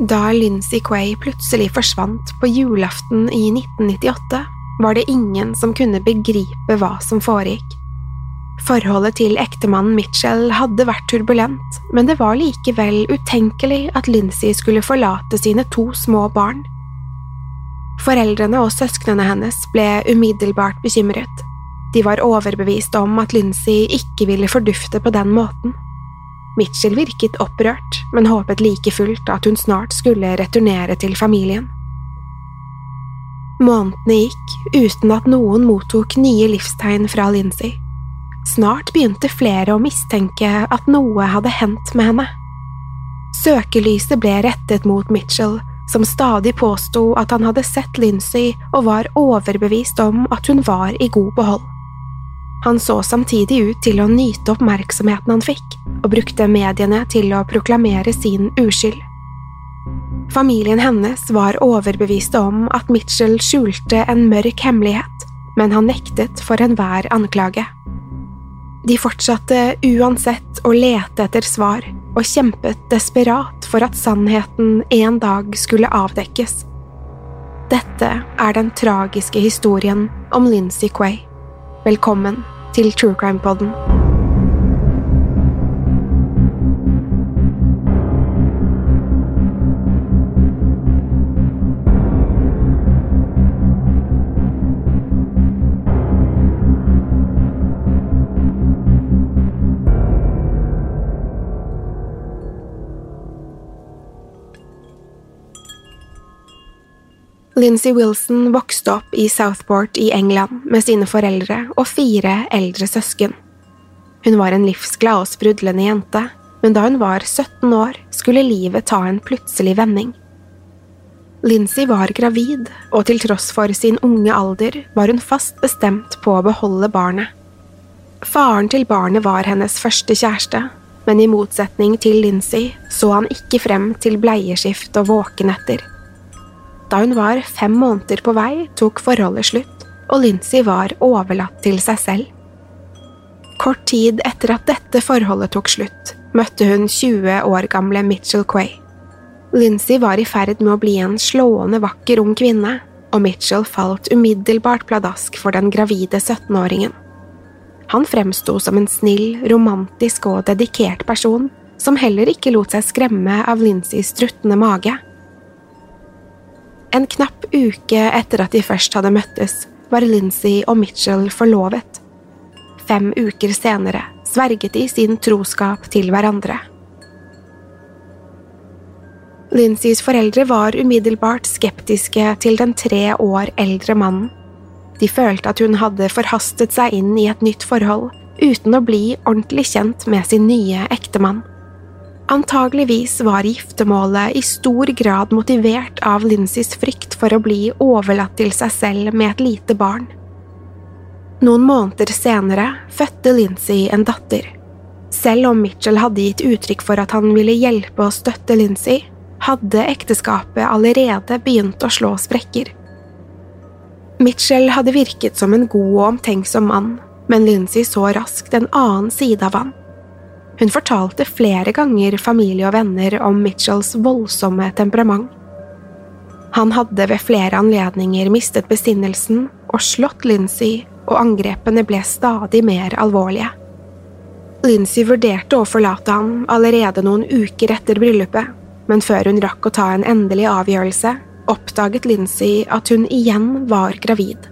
Da Lindsay Quay plutselig forsvant på julaften i 1998, var det ingen som kunne begripe hva som foregikk. Forholdet til ektemannen Mitchell hadde vært turbulent, men det var likevel utenkelig at Lindsay skulle forlate sine to små barn. Foreldrene og søsknene hennes ble umiddelbart bekymret. De var overbevist om at Lindsay ikke ville fordufte på den måten. Mitchell virket opprørt, men håpet like fullt at hun snart skulle returnere til familien. Månedene gikk uten at noen mottok nye livstegn fra Lindsay. Snart begynte flere å mistenke at noe hadde hendt med henne. Søkelyset ble rettet mot Mitchell, som stadig påsto at han hadde sett Lindsay og var overbevist om at hun var i god behold. Han så samtidig ut til å nyte oppmerksomheten han fikk, og brukte mediene til å proklamere sin uskyld. Familien hennes var overbeviste om at Mitchell skjulte en mørk hemmelighet, men han nektet for enhver anklage. De fortsatte uansett å lete etter svar, og kjempet desperat for at sannheten en dag skulle avdekkes. Dette er den tragiske historien om Lindsay Quay. Velkommen til True Crime Podden. Lindsay Wilson vokste opp i Southport i England med sine foreldre og fire eldre søsken. Hun var en livsglad og sprudlende jente, men da hun var 17 år, skulle livet ta en plutselig vending. Lindsay var gravid, og til tross for sin unge alder var hun fast bestemt på å beholde barnet. Faren til barnet var hennes første kjæreste, men i motsetning til Lindsay så han ikke frem til bleieskift og våkenetter. Da hun var fem måneder på vei, tok forholdet slutt, og Lindsay var overlatt til seg selv. Kort tid etter at dette forholdet tok slutt, møtte hun 20 år gamle Mitchell Quay. Lindsay var i ferd med å bli en slående vakker ung kvinne, og Mitchell falt umiddelbart pladask for den gravide 17-åringen. Han fremsto som en snill, romantisk og dedikert person, som heller ikke lot seg skremme av Lincys struttende mage. En knapp uke etter at de først hadde møttes, var Lindsay og Mitchell forlovet. Fem uker senere sverget de sin troskap til hverandre. Lindsays foreldre var umiddelbart skeptiske til den tre år eldre mannen. De følte at hun hadde forhastet seg inn i et nytt forhold uten å bli ordentlig kjent med sin nye ektemann. Antageligvis var giftermålet i stor grad motivert av Lindsays frykt for å bli overlatt til seg selv med et lite barn. Noen måneder senere fødte Lindsay en datter. Selv om Mitchell hadde gitt uttrykk for at han ville hjelpe og støtte Lindsay, hadde ekteskapet allerede begynt å slå sprekker. Mitchell hadde virket som en god og omtenksom mann, men Lindsay så raskt en annen side av han. Hun fortalte flere ganger familie og venner om Mitchells voldsomme temperament. Han hadde ved flere anledninger mistet besinnelsen og slått Lindsay, og angrepene ble stadig mer alvorlige. Lindsay vurderte å forlate ham allerede noen uker etter bryllupet, men før hun rakk å ta en endelig avgjørelse, oppdaget Lindsay at hun igjen var gravid.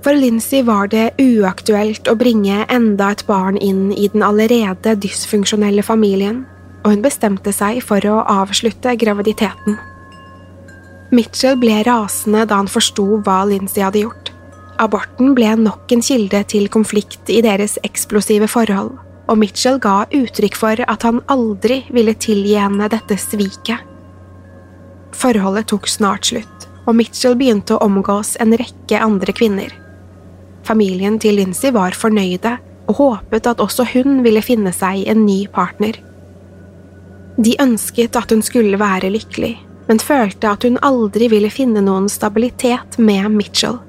For Lindsay var det uaktuelt å bringe enda et barn inn i den allerede dysfunksjonelle familien, og hun bestemte seg for å avslutte graviditeten. Mitchell ble rasende da han forsto hva Lindsay hadde gjort. Aborten ble nok en kilde til konflikt i deres eksplosive forhold, og Mitchell ga uttrykk for at han aldri ville tilgi henne dette sviket. Forholdet tok snart slutt, og Mitchell begynte å omgås en rekke andre kvinner. Familien til Lindsay var fornøyde og håpet at også hun ville finne seg en ny partner. De ønsket at hun skulle være lykkelig, men følte at hun aldri ville finne noen stabilitet med Mitchell.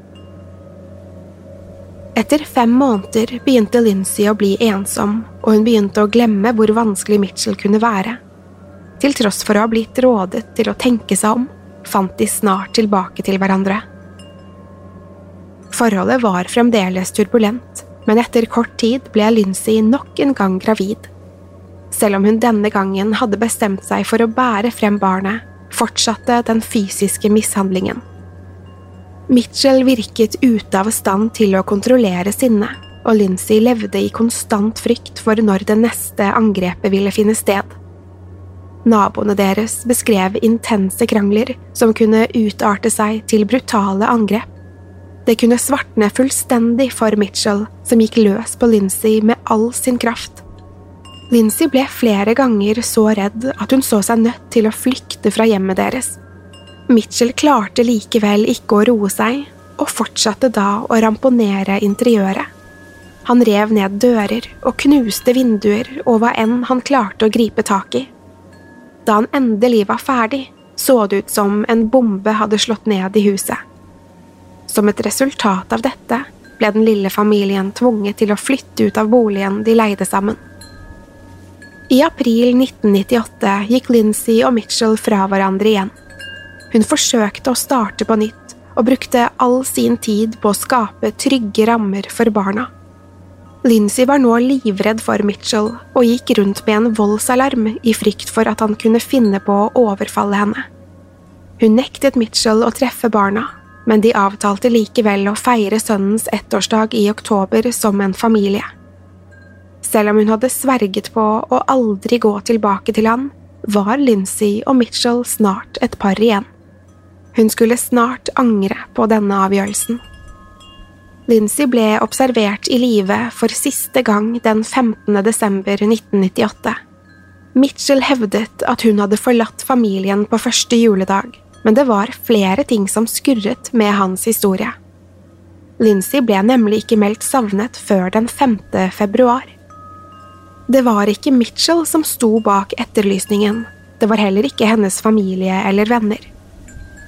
Etter fem måneder begynte Lindsay å bli ensom, og hun begynte å glemme hvor vanskelig Mitchell kunne være. Til tross for å ha blitt rådet til å tenke seg om, fant de snart tilbake til hverandre. Forholdet var fremdeles turbulent, men etter kort tid ble Lindsay nok en gang gravid. Selv om hun denne gangen hadde bestemt seg for å bære frem barnet, fortsatte den fysiske mishandlingen. Mitchell virket ute av stand til å kontrollere sinnet, og Lindsay levde i konstant frykt for når det neste angrepet ville finne sted. Naboene deres beskrev intense krangler som kunne utarte seg til brutale angrep. Det kunne svartne fullstendig for Mitchell, som gikk løs på Lindsay med all sin kraft. Lindsay ble flere ganger så redd at hun så seg nødt til å flykte fra hjemmet deres. Mitchell klarte likevel ikke å roe seg, og fortsatte da å ramponere interiøret. Han rev ned dører og knuste vinduer og hva enn han klarte å gripe tak i. Da han endelig var ferdig, så det ut som en bombe hadde slått ned i huset. Som et resultat av dette ble den lille familien tvunget til å flytte ut av boligen de leide sammen. I april 1998 gikk Lindsay og Mitchell fra hverandre igjen. Hun forsøkte å starte på nytt og brukte all sin tid på å skape trygge rammer for barna. Lindsay var nå livredd for Mitchell og gikk rundt med en voldsalarm i frykt for at han kunne finne på å overfalle henne. Hun nektet Mitchell å treffe barna men de avtalte likevel å feire sønnens ettårsdag i oktober som en familie. Selv om hun hadde sverget på å aldri gå tilbake til han, var Lindsay og Mitchell snart et par igjen. Hun skulle snart angre på denne avgjørelsen. Lindsay ble observert i live for siste gang den 15. desember 1998. Mitchell hevdet at hun hadde forlatt familien på første juledag men det var flere ting som skurret med hans historie. Lindsay ble nemlig ikke meldt savnet før den 5. februar. Det var ikke Mitchell som sto bak etterlysningen, det var heller ikke hennes familie eller venner.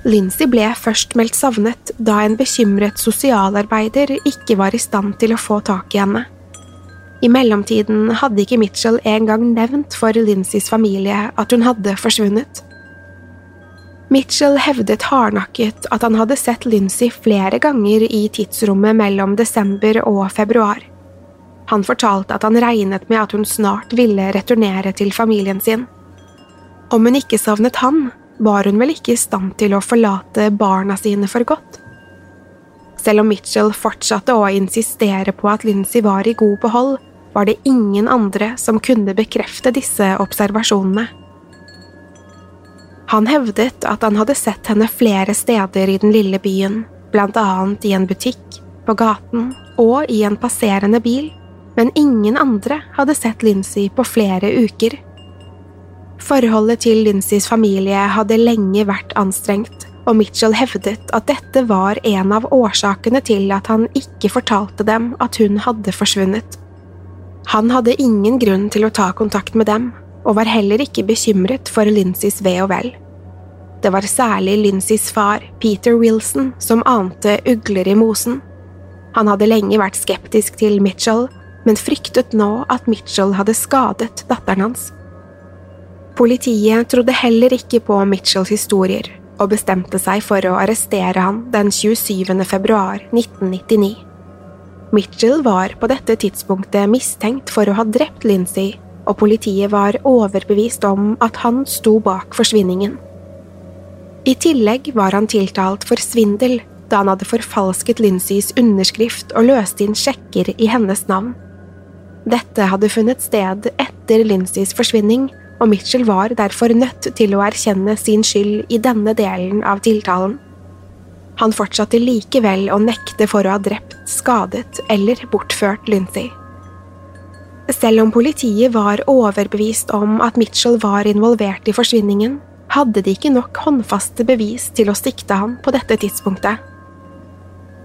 Lindsay ble først meldt savnet da en bekymret sosialarbeider ikke var i stand til å få tak i henne. I mellomtiden hadde ikke Mitchell engang nevnt for Lincys familie at hun hadde forsvunnet. Mitchell hevdet hardnakket at han hadde sett Lindsay flere ganger i tidsrommet mellom desember og februar. Han fortalte at han regnet med at hun snart ville returnere til familien sin. Om hun ikke savnet han, var hun vel ikke i stand til å forlate barna sine for godt? Selv om Mitchell fortsatte å insistere på at Lindsay var i god behold, var det ingen andre som kunne bekrefte disse observasjonene. Han hevdet at han hadde sett henne flere steder i den lille byen, blant annet i en butikk, på gaten og i en passerende bil, men ingen andre hadde sett Lindsay på flere uker. Forholdet til Lincys familie hadde lenge vært anstrengt, og Mitchell hevdet at dette var en av årsakene til at han ikke fortalte dem at hun hadde forsvunnet. Han hadde ingen grunn til å ta kontakt med dem, og var heller ikke bekymret for Lindsays ve og vel. Det var særlig Lindsays far, Peter Wilson, som ante ugler i mosen. Han hadde lenge vært skeptisk til Mitchell, men fryktet nå at Mitchell hadde skadet datteren hans. Politiet trodde heller ikke på Mitchells historier, og bestemte seg for å arrestere han den 27. februar 1999. Mitchell var på dette tidspunktet mistenkt for å ha drept Lindsay, og politiet var overbevist om at han sto bak forsvinningen. I tillegg var han tiltalt for svindel da han hadde forfalsket Lindsays underskrift og løst inn sjekker i hennes navn. Dette hadde funnet sted etter Lindsays forsvinning, og Mitchell var derfor nødt til å erkjenne sin skyld i denne delen av tiltalen. Han fortsatte likevel å nekte for å ha drept, skadet eller bortført Lindsay. Selv om politiet var overbevist om at Mitchell var involvert i forsvinningen, hadde de ikke nok håndfaste bevis til å sikte han på dette tidspunktet.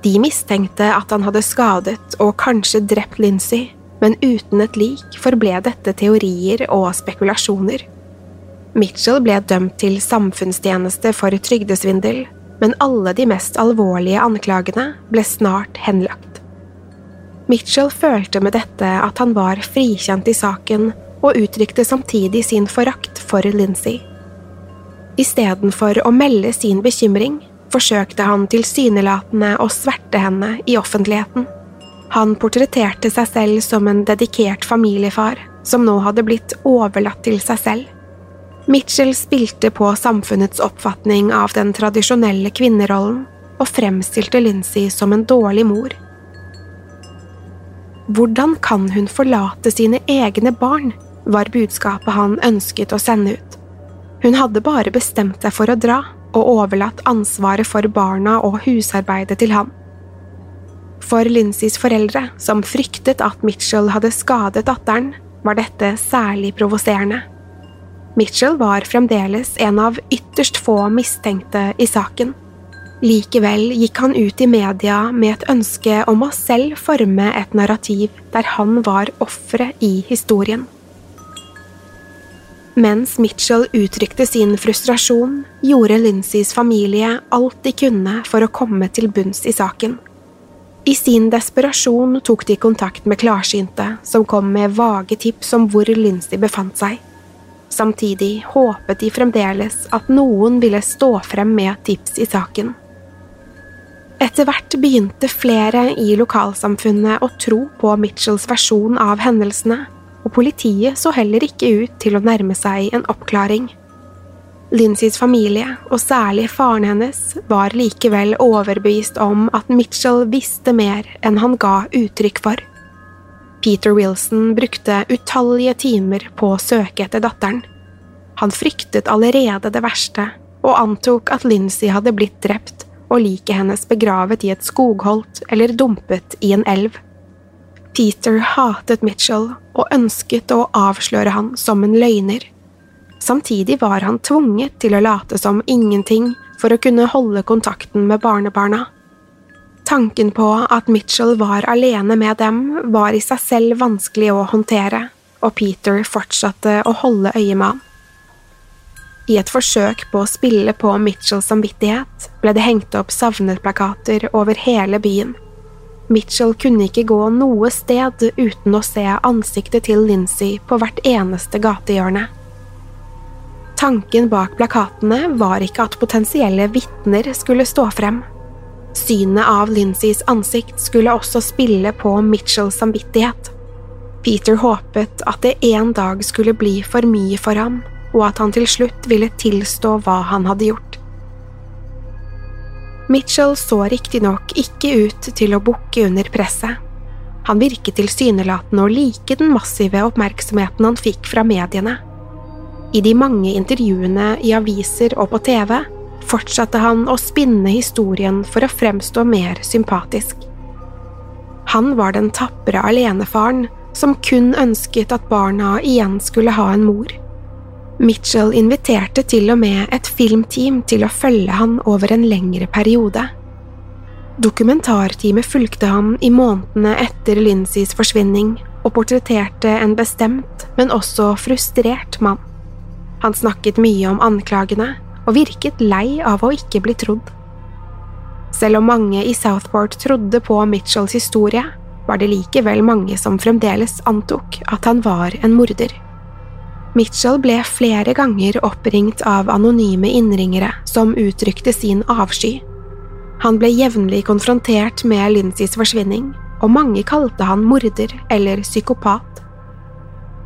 De mistenkte at han hadde skadet og kanskje drept Lindsay, men uten et lik forble dette teorier og spekulasjoner. Mitchell ble dømt til samfunnstjeneste for trygdesvindel, men alle de mest alvorlige anklagene ble snart henlagt. Mitchell følte med dette at han var frikjent i saken, og uttrykte samtidig sin forakt for Lindsay. Istedenfor å melde sin bekymring, forsøkte han tilsynelatende å sverte henne i offentligheten. Han portretterte seg selv som en dedikert familiefar som nå hadde blitt overlatt til seg selv. Mitchell spilte på samfunnets oppfatning av den tradisjonelle kvinnerollen og fremstilte Lindsay som en dårlig mor. Hvordan kan hun forlate sine egne barn, var budskapet han ønsket å sende ut. Hun hadde bare bestemt seg for å dra og overlatt ansvaret for barna og husarbeidet til ham. For Lindsays foreldre, som fryktet at Mitchell hadde skadet datteren, var dette særlig provoserende. Mitchell var fremdeles en av ytterst få mistenkte i saken. Likevel gikk han ut i media med et ønske om å selv forme et narrativ der han var offeret i historien. Mens Mitchell uttrykte sin frustrasjon, gjorde Lindsays familie alt de kunne for å komme til bunns i saken. I sin desperasjon tok de kontakt med klarsynte, som kom med vage tips om hvor Lindsay befant seg. Samtidig håpet de fremdeles at noen ville stå frem med tips i saken. Etter hvert begynte flere i lokalsamfunnet å tro på Mitchells versjon av hendelsene, og politiet så heller ikke ut til å nærme seg en oppklaring. Lindsays familie, og særlig faren hennes, var likevel overbevist om at Mitchell visste mer enn han ga uttrykk for. Peter Wilson brukte utallige timer på å søke etter datteren. Han fryktet allerede det verste, og antok at Lindsay hadde blitt drept og liket hennes begravet i et skogholt eller dumpet i en elv. Peter hatet Mitchell og ønsket å avsløre han som en løgner. Samtidig var han tvunget til å late som ingenting for å kunne holde kontakten med barnebarna. Tanken på at Mitchell var alene med dem, var i seg selv vanskelig å håndtere, og Peter fortsatte å holde øye med ham. I et forsøk på å spille på Mitchells samvittighet ble det hengt opp savnet-plakater over hele byen. Mitchell kunne ikke gå noe sted uten å se ansiktet til Lindsay på hvert eneste gatehjørne. Tanken bak plakatene var ikke at potensielle vitner skulle stå frem. Synet av Lincys ansikt skulle også spille på Mitchells samvittighet. Peter håpet at det en dag skulle bli for mye for ham, og at han til slutt ville tilstå hva han hadde gjort. Mitchell så riktignok ikke ut til å bukke under presset. Han virket tilsynelatende å like den massive oppmerksomheten han fikk fra mediene. I de mange intervjuene i aviser og på TV fortsatte han å spinne historien for å fremstå mer sympatisk. Han var den tapre alenefaren som kun ønsket at barna igjen skulle ha en mor. Mitchell inviterte til og med et filmteam til å følge han over en lengre periode. Dokumentarteamet fulgte han i månedene etter Lindsays forsvinning og portretterte en bestemt, men også frustrert mann. Han snakket mye om anklagene og virket lei av å ikke bli trodd. Selv om mange i Southport trodde på Mitchells historie, var det likevel mange som fremdeles antok at han var en morder. Mitchell ble flere ganger oppringt av anonyme innringere som uttrykte sin avsky. Han ble jevnlig konfrontert med Lindsays forsvinning, og mange kalte han morder eller psykopat.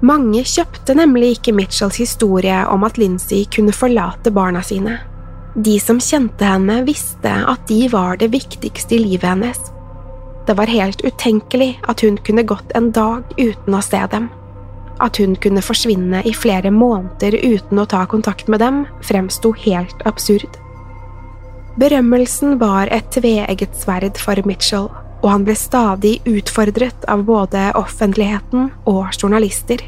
Mange kjøpte nemlig ikke Mitchells historie om at Lindsay kunne forlate barna sine. De som kjente henne, visste at de var det viktigste i livet hennes. Det var helt utenkelig at hun kunne gått en dag uten å se dem. At hun kunne forsvinne i flere måneder uten å ta kontakt med dem, fremsto helt absurd. Berømmelsen var et tveegget sverd for Mitchell, og han ble stadig utfordret av både offentligheten og journalister.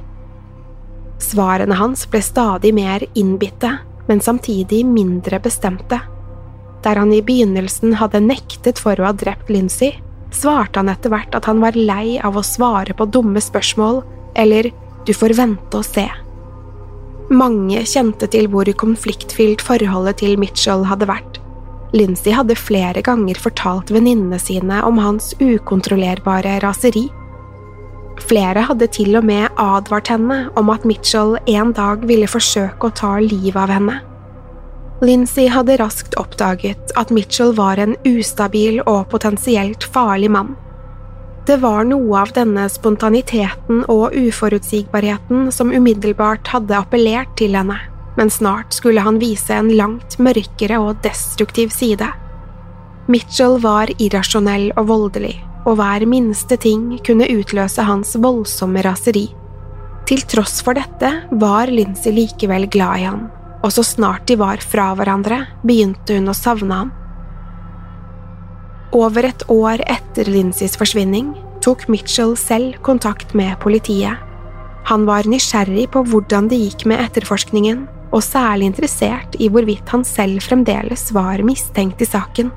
Svarene hans ble stadig mer innbitte, men samtidig mindre bestemte. Der han i begynnelsen hadde nektet for å ha drept Lindsay, svarte han etter hvert at han var lei av å svare på dumme spørsmål eller du får vente og se. Mange kjente til hvor konfliktfylt forholdet til Mitchell hadde vært, Lindsay hadde flere ganger fortalt venninnene sine om hans ukontrollerbare raseri. Flere hadde til og med advart henne om at Mitchell en dag ville forsøke å ta livet av henne. Lindsay hadde raskt oppdaget at Mitchell var en ustabil og potensielt farlig mann. Det var noe av denne spontaniteten og uforutsigbarheten som umiddelbart hadde appellert til henne men snart skulle han vise en langt mørkere og destruktiv side. Mitchell var irrasjonell og voldelig, og hver minste ting kunne utløse hans voldsomme raseri. Til tross for dette var Lindsay likevel glad i ham, og så snart de var fra hverandre, begynte hun å savne ham. Over et år etter Lincys forsvinning tok Mitchell selv kontakt med politiet. Han var nysgjerrig på hvordan det gikk med etterforskningen, og særlig interessert i hvorvidt han selv fremdeles var mistenkt i saken.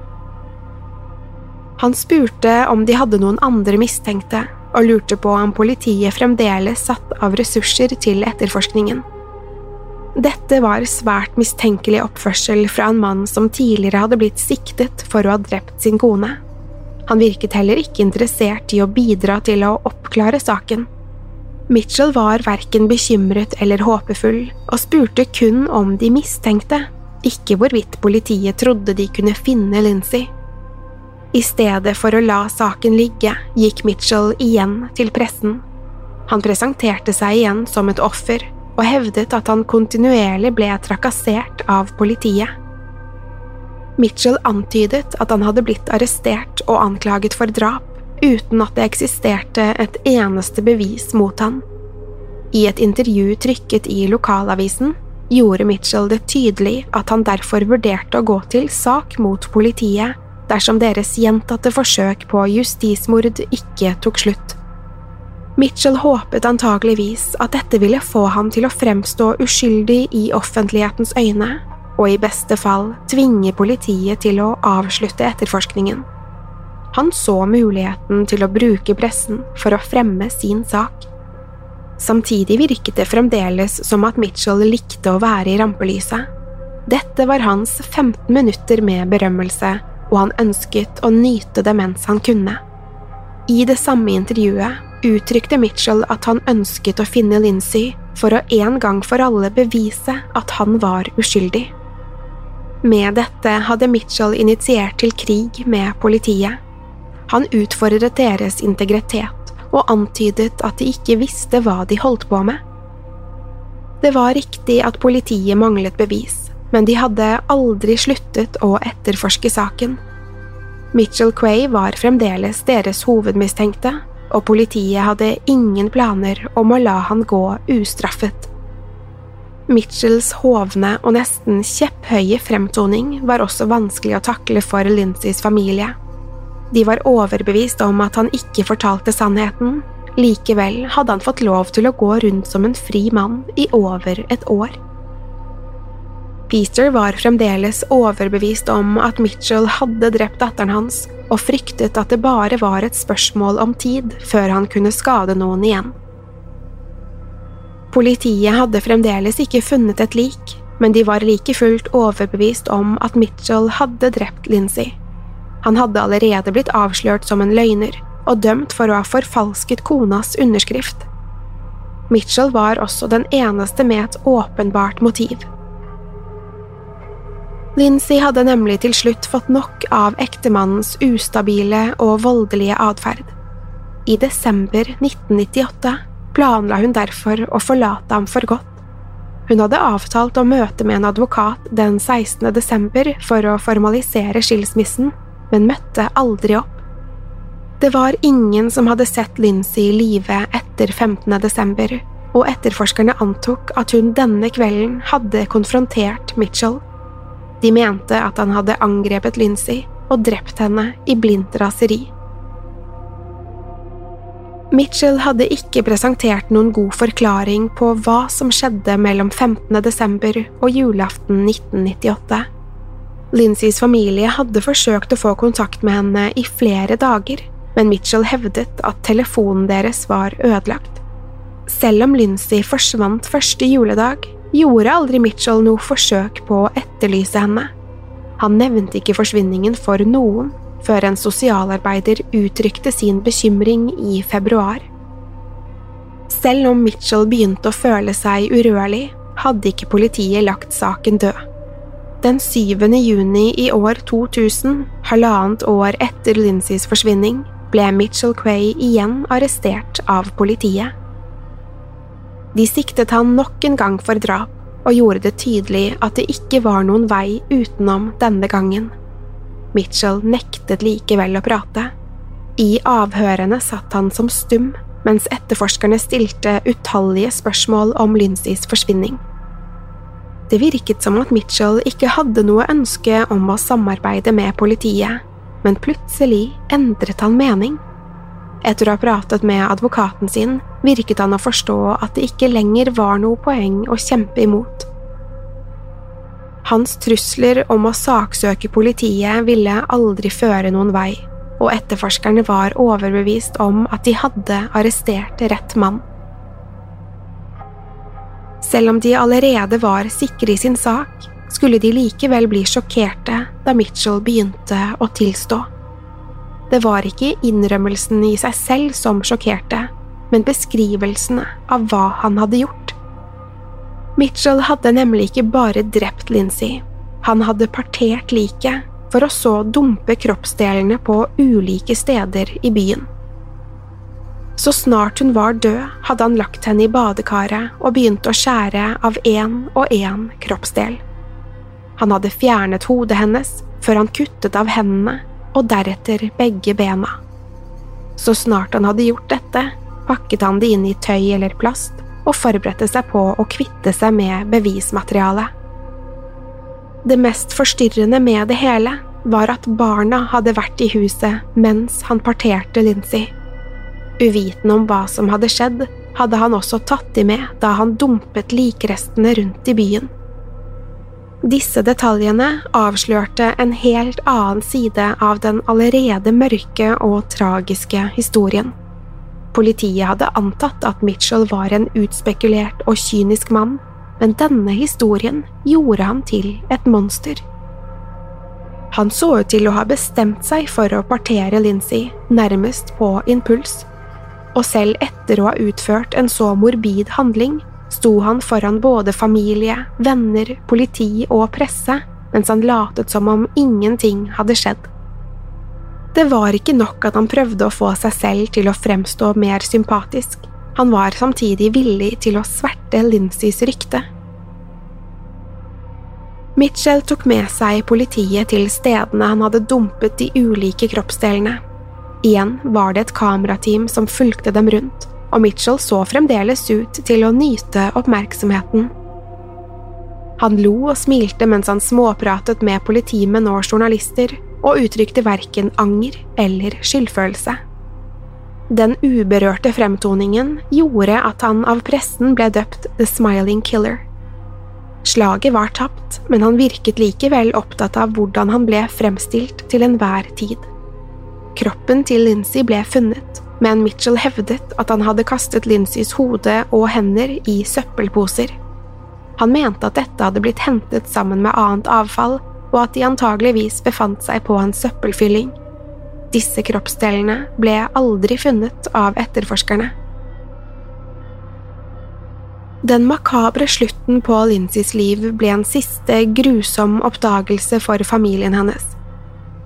Han spurte om de hadde noen andre mistenkte, og lurte på om politiet fremdeles satt av ressurser til etterforskningen. Dette var svært mistenkelig oppførsel fra en mann som tidligere hadde blitt siktet for å ha drept sin kone. Han virket heller ikke interessert i å bidra til å oppklare saken. Mitchell var verken bekymret eller håpefull, og spurte kun om de mistenkte, ikke hvorvidt politiet trodde de kunne finne Lindsay. I stedet for å la saken ligge, gikk Mitchell igjen til pressen. Han presenterte seg igjen som et offer, og hevdet at han kontinuerlig ble trakassert av politiet. Mitchell antydet at han hadde blitt arrestert og anklaget for drap, uten at det eksisterte et eneste bevis mot han. I et intervju trykket i lokalavisen gjorde Mitchell det tydelig at han derfor vurderte å gå til sak mot politiet dersom deres gjentatte forsøk på justismord ikke tok slutt. Mitchell håpet antageligvis at dette ville få ham til å fremstå uskyldig i offentlighetens øyne, og i beste fall tvinge politiet til å avslutte etterforskningen. Han så muligheten til å bruke pressen for å fremme sin sak. Samtidig virket det fremdeles som at Mitchell likte å være i rampelyset. Dette var hans 15 minutter med berømmelse, og han ønsket å nyte det mens han kunne. I det samme intervjuet uttrykte Mitchell at han ønsket å finne Lindsay for å en gang for alle bevise at han var uskyldig. Med dette hadde Mitchell initiert til krig med politiet. Han utfordret deres integritet og antydet at de ikke visste hva de holdt på med. Det var riktig at politiet manglet bevis, men de hadde aldri sluttet å etterforske saken. Mitchell Quay var fremdeles deres hovedmistenkte, og politiet hadde ingen planer om å la han gå ustraffet. Mitchells hovne og nesten kjepphøye fremtoning var også vanskelig å takle for Lindsays familie. De var overbevist om at han ikke fortalte sannheten, likevel hadde han fått lov til å gå rundt som en fri mann i over et år. Peter var fremdeles overbevist om at Mitchell hadde drept datteren hans, og fryktet at det bare var et spørsmål om tid før han kunne skade noen igjen. Politiet hadde fremdeles ikke funnet et lik, men de var like fullt overbevist om at Mitchell hadde drept Lindsay. Han hadde allerede blitt avslørt som en løgner og dømt for å ha forfalsket konas underskrift. Mitchell var også den eneste med et åpenbart motiv. Lindsay hadde nemlig til slutt fått nok av ektemannens ustabile og voldelige atferd. I desember 1998 planla hun derfor å forlate ham for godt. Hun hadde avtalt å møte med en advokat den 16. desember for å formalisere skilsmissen, men møtte aldri opp. Det var ingen som hadde sett Lindsay i live etter 15. desember, og etterforskerne antok at hun denne kvelden hadde konfrontert Mitchell. De mente at han hadde angrepet Lindsay og drept henne i blindt raseri. Mitchell hadde ikke presentert noen god forklaring på hva som skjedde mellom 15. desember og julaften 1998. Lindsays familie hadde forsøkt å få kontakt med henne i flere dager, men Mitchell hevdet at telefonen deres var ødelagt. Selv om Lindsay forsvant første juledag, gjorde aldri Mitchell noe forsøk på å etterlyse henne. Han nevnte ikke forsvinningen for noen før en sosialarbeider uttrykte sin bekymring i februar. Selv om Mitchell begynte å føle seg urørlig, hadde ikke politiet lagt saken død. Den 7. juni i år 2000, halvannet år etter Lindsays forsvinning, ble Mitchell Quay igjen arrestert av politiet. De siktet han nok en gang for drap, og gjorde det tydelig at det ikke var noen vei utenom denne gangen. Mitchell nektet likevel å prate. I avhørene satt han som stum, mens etterforskerne stilte utallige spørsmål om Lindsays forsvinning. Det virket som at Mitchell ikke hadde noe ønske om å samarbeide med politiet, men plutselig endret han mening. Etter å ha pratet med advokaten sin, virket han å forstå at det ikke lenger var noe poeng å kjempe imot. Hans trusler om å saksøke politiet ville aldri føre noen vei, og etterforskerne var overbevist om at de hadde arrestert rett mann. Selv om de allerede var sikre i sin sak, skulle de likevel bli sjokkerte da Mitchell begynte å tilstå. Det var ikke innrømmelsen i seg selv som sjokkerte, men beskrivelsene av hva han hadde gjort. Mitchell hadde nemlig ikke bare drept Lindsay, han hadde partert liket for å så dumpe kroppsdelene på ulike steder i byen. Så snart hun var død, hadde han lagt henne i badekaret og begynt å skjære av én og én kroppsdel. Han hadde fjernet hodet hennes før han kuttet av hendene og deretter begge bena. Så snart han hadde gjort dette, pakket han det inn i tøy eller plast og forberedte seg på å kvitte seg med bevismaterialet. Det mest forstyrrende med det hele var at barna hadde vært i huset mens han parterte Lindsay. Uvitende om hva som hadde skjedd, hadde han også tatt de med da han dumpet likrestene rundt i byen. Disse detaljene avslørte en helt annen side av den allerede mørke og tragiske historien. Politiet hadde antatt at Mitchell var en utspekulert og kynisk mann, men denne historien gjorde han til et monster. Han så ut til å ha bestemt seg for å partere Lindsay, nærmest på impuls, og selv etter å ha utført en så morbid handling, sto han foran både familie, venner, politi og presse mens han latet som om ingenting hadde skjedd. Det var ikke nok at han prøvde å få seg selv til å fremstå mer sympatisk, han var samtidig villig til å sverte Lindsays rykte. Mitchell tok med seg politiet til stedene han hadde dumpet de ulike kroppsdelene. Igjen var det et kamerateam som fulgte dem rundt, og Mitchell så fremdeles ut til å nyte oppmerksomheten. Han lo og smilte mens han småpratet med politimenn og journalister, og uttrykte verken anger eller skyldfølelse. Den uberørte fremtoningen gjorde at han av pressen ble døpt The Smiling Killer. Slaget var tapt, men han virket likevel opptatt av hvordan han ble fremstilt til enhver tid. Kroppen til Lindsay ble funnet, men Mitchell hevdet at han hadde kastet Lincys hode og hender i søppelposer. Han mente at dette hadde blitt hentet sammen med annet avfall, og at de antageligvis befant seg på en søppelfylling. Disse kroppsdelene ble aldri funnet av etterforskerne. Den makabre slutten på Lindsays liv ble en siste grusom oppdagelse for familien hennes.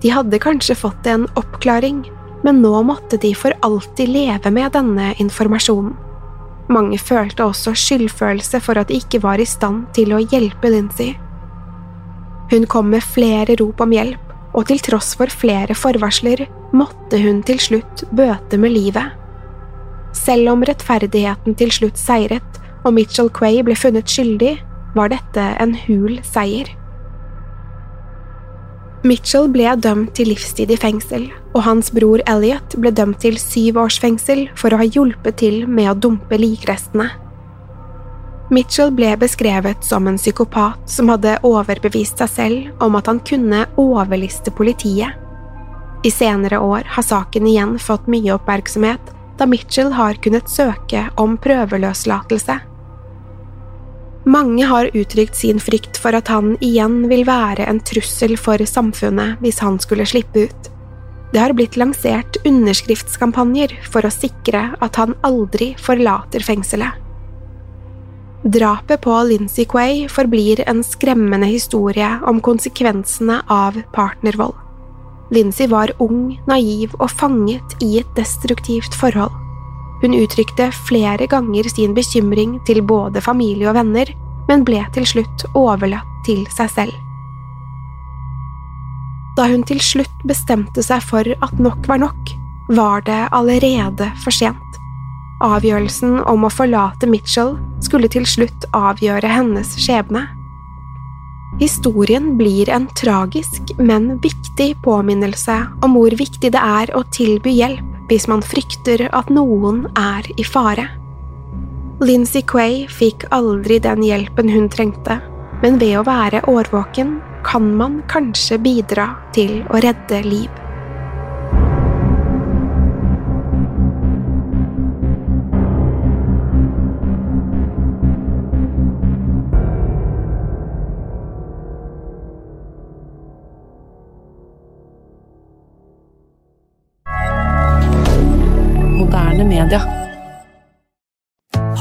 De hadde kanskje fått en oppklaring, men nå måtte de for alltid leve med denne informasjonen. Mange følte også skyldfølelse for at de ikke var i stand til å hjelpe Lindsay. Hun kom med flere rop om hjelp, og til tross for flere forvarsler måtte hun til slutt bøte med livet. Selv om rettferdigheten til slutt seiret og Mitchell Quay ble funnet skyldig, var dette en hul seier. Mitchell ble dømt til livstid i fengsel, og hans bror Elliot ble dømt til syv års fengsel for å ha hjulpet til med å dumpe likrestene. Mitchell ble beskrevet som en psykopat som hadde overbevist seg selv om at han kunne overliste politiet. I senere år har saken igjen fått mye oppmerksomhet, da Mitchell har kunnet søke om prøveløslatelse. Mange har uttrykt sin frykt for at han igjen vil være en trussel for samfunnet hvis han skulle slippe ut. Det har blitt lansert underskriftskampanjer for å sikre at han aldri forlater fengselet. Drapet på Lindsay Quay forblir en skremmende historie om konsekvensene av partnervold. Lindsay var ung, naiv og fanget i et destruktivt forhold. Hun uttrykte flere ganger sin bekymring til både familie og venner, men ble til slutt overlatt til seg selv. Da hun til slutt bestemte seg for at nok var nok, var det allerede for sent. Avgjørelsen om å forlate Mitchell skulle til slutt avgjøre hennes skjebne. Historien blir en tragisk, men viktig påminnelse om hvor viktig det er å tilby hjelp hvis man frykter at noen er i fare. Lindsay Quay fikk aldri den hjelpen hun trengte, men ved å være årvåken kan man kanskje bidra til å redde liv.